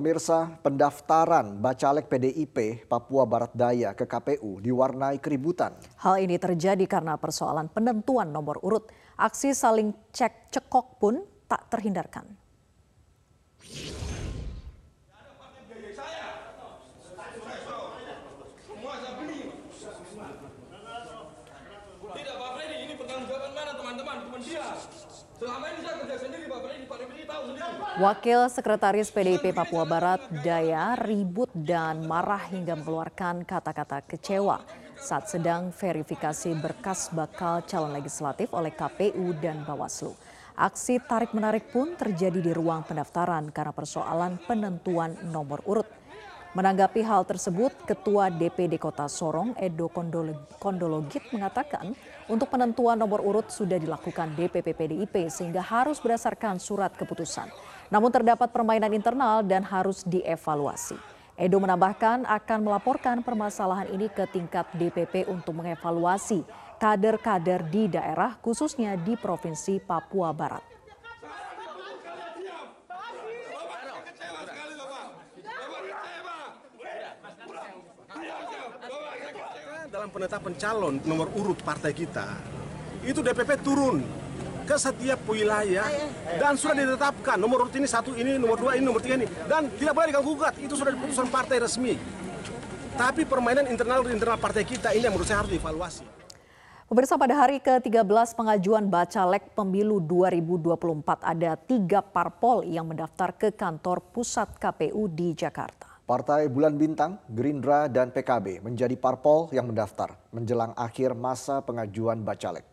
Pemirsa, pendaftaran Bacalek PDIP Papua Barat Daya ke KPU diwarnai keributan. Hal ini terjadi karena persoalan penentuan nomor urut. Aksi saling cek cekok pun tak terhindarkan. Tidak Pak Freddy, ini pertanggungjawaban mana teman-teman? Teman dia. Selama ini saya kerja sendiri Pak Freddy, Pak. Wakil Sekretaris PDIP Papua Barat Daya ribut dan marah hingga mengeluarkan kata-kata kecewa saat sedang verifikasi berkas bakal calon legislatif oleh KPU dan Bawaslu. Aksi tarik-menarik pun terjadi di ruang pendaftaran karena persoalan penentuan nomor urut. Menanggapi hal tersebut, Ketua DPD Kota Sorong Edo Kondologit mengatakan untuk penentuan nomor urut sudah dilakukan DPP PDIP sehingga harus berdasarkan surat keputusan. Namun terdapat permainan internal dan harus dievaluasi. Edo menambahkan akan melaporkan permasalahan ini ke tingkat DPP untuk mengevaluasi kader-kader di daerah khususnya di Provinsi Papua Barat. Dalam penetapan calon nomor urut partai kita itu DPP turun ke setiap wilayah dan sudah ditetapkan nomor urut ini satu ini nomor dua ini nomor tiga ini dan tidak boleh diganggu gugat itu sudah keputusan partai resmi tapi permainan internal internal partai kita ini yang menurut saya harus dievaluasi. Pemirsa pada hari ke-13 pengajuan Bacalek Pemilu 2024 ada tiga parpol yang mendaftar ke kantor pusat KPU di Jakarta. Partai Bulan Bintang, Gerindra, dan PKB menjadi parpol yang mendaftar menjelang akhir masa pengajuan Bacalek.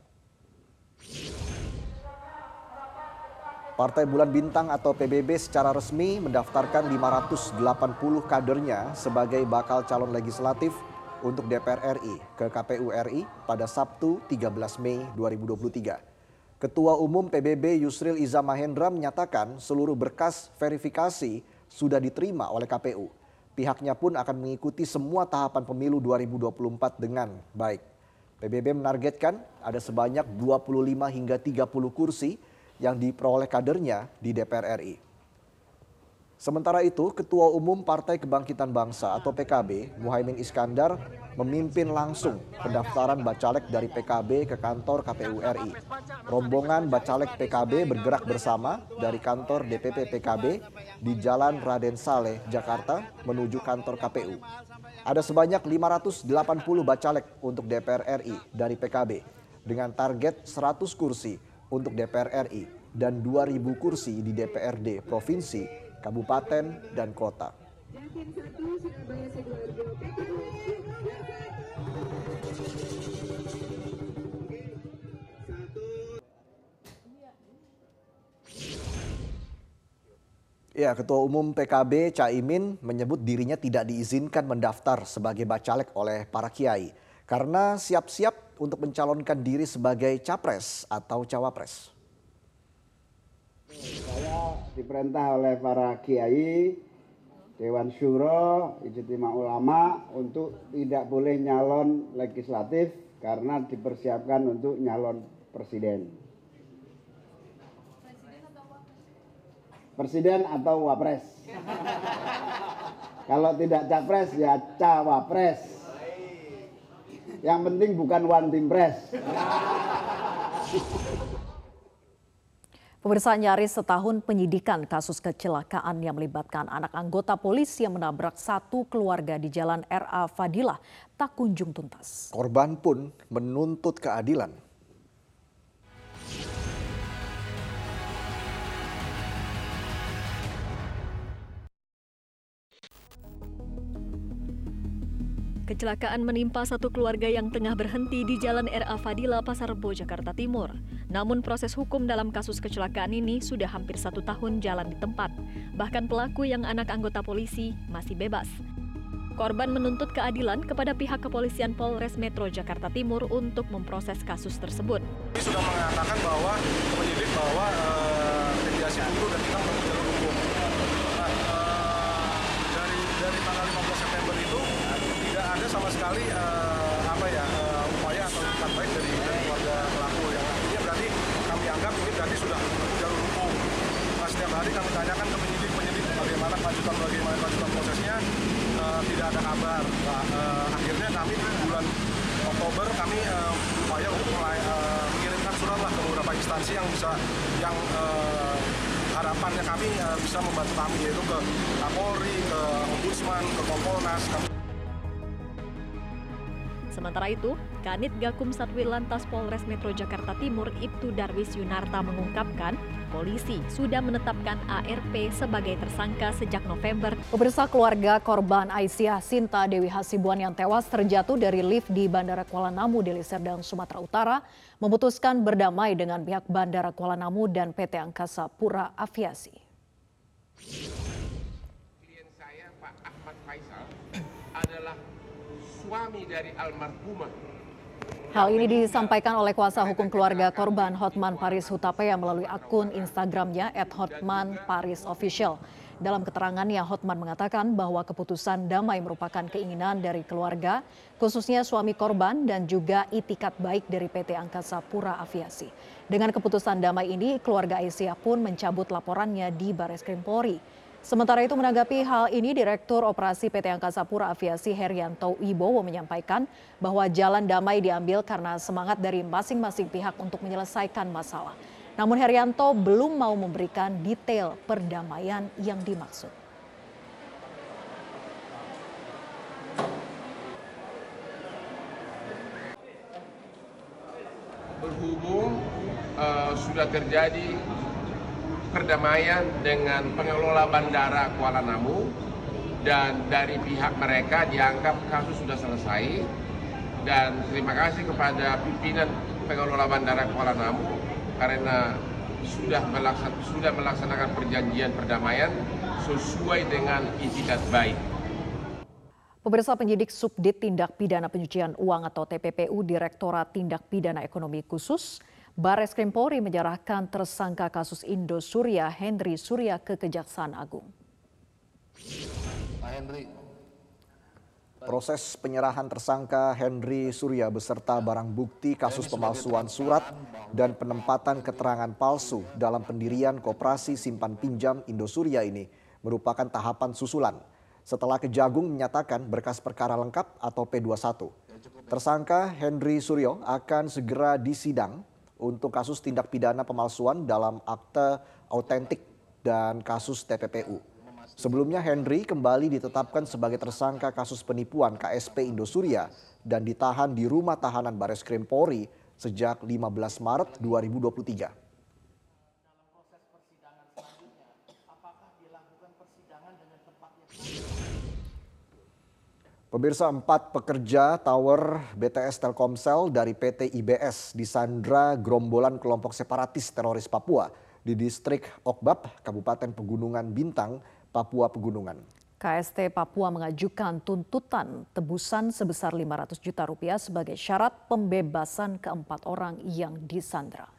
Partai Bulan Bintang atau PBB secara resmi mendaftarkan 580 kadernya sebagai bakal calon legislatif untuk DPR RI ke KPU RI pada Sabtu 13 Mei 2023. Ketua Umum PBB Yusril Iza Mahendra menyatakan seluruh berkas verifikasi sudah diterima oleh KPU. Pihaknya pun akan mengikuti semua tahapan pemilu 2024 dengan baik. PBB menargetkan ada sebanyak 25 hingga 30 kursi yang diperoleh kadernya di DPR RI. Sementara itu, Ketua Umum Partai Kebangkitan Bangsa atau PKB, Muhaimin Iskandar, memimpin langsung pendaftaran bacalek dari PKB ke kantor KPU RI. Rombongan bacalek PKB bergerak bersama dari kantor DPP PKB di Jalan Raden Saleh, Jakarta menuju kantor KPU. Ada sebanyak 580 bacalek untuk DPR RI dari PKB dengan target 100 kursi untuk DPR RI dan 2.000 kursi di DPRD provinsi kabupaten, dan kota. Ya, Ketua Umum PKB Caimin menyebut dirinya tidak diizinkan mendaftar sebagai bacalek oleh para kiai karena siap-siap untuk mencalonkan diri sebagai capres atau cawapres. Saya diperintah oleh para kiai, Dewan Syuro, Ijtima Ulama untuk tidak boleh nyalon legislatif karena dipersiapkan untuk nyalon presiden. Presiden atau wapres. Kalau tidak capres ya cawapres. Yang penting bukan one team press. Pemirsa nyaris setahun penyidikan kasus kecelakaan yang melibatkan anak anggota polisi yang menabrak satu keluarga di Jalan RA Fadilah tak kunjung tuntas. Korban pun menuntut keadilan. Kecelakaan menimpa satu keluarga yang tengah berhenti di Jalan RA Fadila, Pasar Rebo, Jakarta Timur. Namun proses hukum dalam kasus kecelakaan ini sudah hampir satu tahun jalan di tempat. Bahkan pelaku yang anak anggota polisi masih bebas. Korban menuntut keadilan kepada pihak kepolisian Polres Metro Jakarta Timur untuk memproses kasus tersebut. Sudah mengatakan bahwa penyidik bahwa uh, mediasi dulu dan kita menempuh jalur hukum. Nah, uh, dari dari tanggal 15 September itu tidak ada sama sekali uh, apa ya uh, upaya atau ikat baik dari, keluarga pelaku yang artinya berarti kami anggap ini berarti sudah jalur hukum. Nah, setiap hari kami tanyakan ke penyidik penyidik bagaimana dilakukan bagaimana kelanjutan prosesnya eh, tidak ada kabar. Nah, eh, akhirnya kami bulan Oktober kami eh, upaya untuk mulai eh, mengirimkan surat lah ke beberapa instansi yang bisa yang eh, harapannya kami eh, bisa membantu kami yaitu ke Kapolri, ke Ombudsman, ke Kompolnas. Kami Sementara itu, Kanit Gakum Satwil Lantas Polres Metro Jakarta Timur Ibtu Darwis Yunarta mengungkapkan, polisi sudah menetapkan ARP sebagai tersangka sejak November Pemirsa keluarga korban Aisyah Sinta Dewi Hasibuan yang tewas terjatuh dari lift di Bandara Kuala Namu, Deli Serdang, Sumatera Utara, memutuskan berdamai dengan pihak Bandara Kuala Namu dan PT Angkasa Pura Aviasi. klien saya Pak Ahmad Faisal suami dari almarhumah Hal ini disampaikan oleh kuasa hukum keluarga korban Hotman Paris Hutapea melalui akun Instagramnya @hotmanparisofficial. Dalam keterangannya, Hotman mengatakan bahwa keputusan damai merupakan keinginan dari keluarga, khususnya suami korban dan juga itikat baik dari PT Angkasa Pura Aviasi. Dengan keputusan damai ini, keluarga Aisyah pun mencabut laporannya di Baris Krim Polri. Sementara itu menanggapi hal ini, Direktur Operasi PT Angkasa Pura Aviasi Herianto Wibowo menyampaikan bahwa jalan damai diambil karena semangat dari masing-masing pihak untuk menyelesaikan masalah. Namun Herianto belum mau memberikan detail perdamaian yang dimaksud. berhubung eh, sudah terjadi perdamaian dengan pengelola bandara Kuala Namu dan dari pihak mereka dianggap kasus sudah selesai dan terima kasih kepada pimpinan pengelola bandara Kuala Namu karena sudah melaksan, sudah melaksanakan perjanjian perdamaian sesuai dengan itikat baik. Pemirsa penyidik Subdit Tindak Pidana Pencucian Uang atau TPPU Direktorat Tindak Pidana Ekonomi Khusus Bares Krim Polri menyerahkan tersangka kasus Indo Surya Henry Surya ke Kejaksaan Agung. Proses penyerahan tersangka Henry Surya beserta barang bukti kasus pemalsuan surat dan penempatan keterangan palsu dalam pendirian Koperasi Simpan Pinjam Indosurya ini merupakan tahapan susulan setelah Kejagung menyatakan berkas perkara lengkap atau P21. Tersangka Henry Suryo akan segera disidang untuk kasus tindak pidana pemalsuan dalam akte autentik dan kasus TPPU. Sebelumnya Henry kembali ditetapkan sebagai tersangka kasus penipuan KSP Indosuria dan ditahan di rumah tahanan Bares Krim Polri sejak 15 Maret 2023. Pemirsa empat pekerja tower BTS Telkomsel dari PT IBS disandra gerombolan kelompok separatis teroris Papua di distrik Okbab, Kabupaten Pegunungan Bintang, Papua Pegunungan. KST Papua mengajukan tuntutan tebusan sebesar 500 juta rupiah sebagai syarat pembebasan keempat orang yang disandra.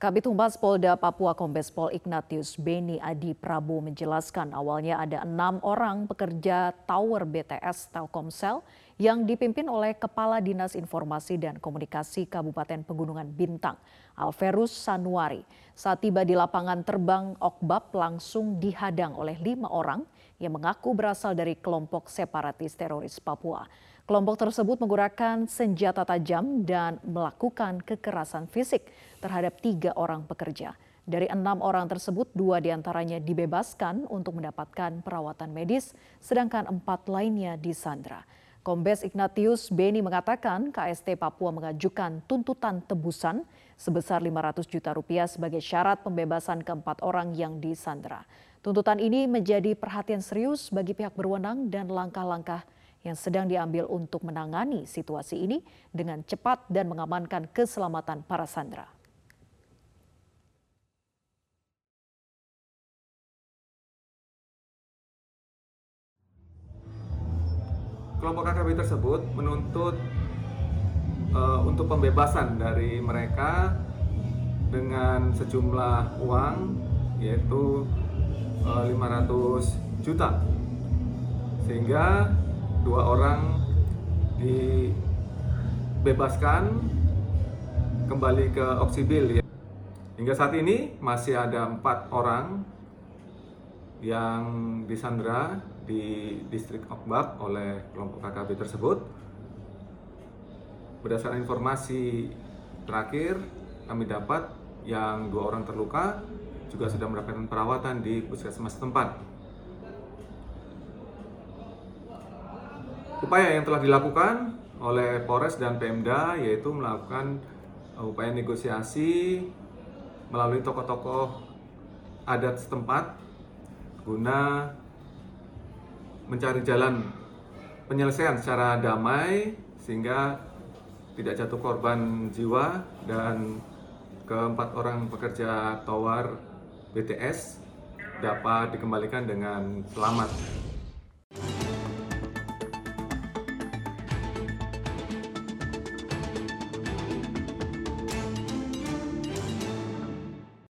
Kabit Humas Polda Papua Kombes Pol Ignatius Beni Adi Prabu menjelaskan awalnya ada enam orang pekerja tower BTS Telkomsel yang dipimpin oleh Kepala Dinas Informasi dan Komunikasi Kabupaten Pegunungan Bintang, Alverus Sanuari. Saat tiba di lapangan terbang Okbab langsung dihadang oleh lima orang yang mengaku berasal dari kelompok separatis teroris Papua. Kelompok tersebut menggunakan senjata tajam dan melakukan kekerasan fisik terhadap tiga orang pekerja. Dari enam orang tersebut, dua di antaranya dibebaskan untuk mendapatkan perawatan medis, sedangkan empat lainnya disandra. Kombes Ignatius Beni mengatakan KST Papua mengajukan tuntutan tebusan sebesar 500 juta rupiah sebagai syarat pembebasan keempat orang yang disandra. Tuntutan ini menjadi perhatian serius bagi pihak berwenang dan langkah-langkah yang sedang diambil untuk menangani situasi ini dengan cepat dan mengamankan keselamatan para sandera. kelompok KKB tersebut menuntut uh, untuk pembebasan dari mereka dengan sejumlah uang yaitu uh, 500 juta sehingga dua orang dibebaskan kembali ke Oksibil ya. Hingga saat ini masih ada empat orang yang disandra di distrik Okbak oleh kelompok KKB tersebut. Berdasarkan informasi terakhir kami dapat yang dua orang terluka juga sudah mendapatkan perawatan di puskesmas tempat. Upaya yang telah dilakukan oleh Polres dan Pemda yaitu melakukan upaya negosiasi melalui tokoh-tokoh adat setempat guna mencari jalan penyelesaian secara damai sehingga tidak jatuh korban jiwa dan keempat orang pekerja tower BTS dapat dikembalikan dengan selamat.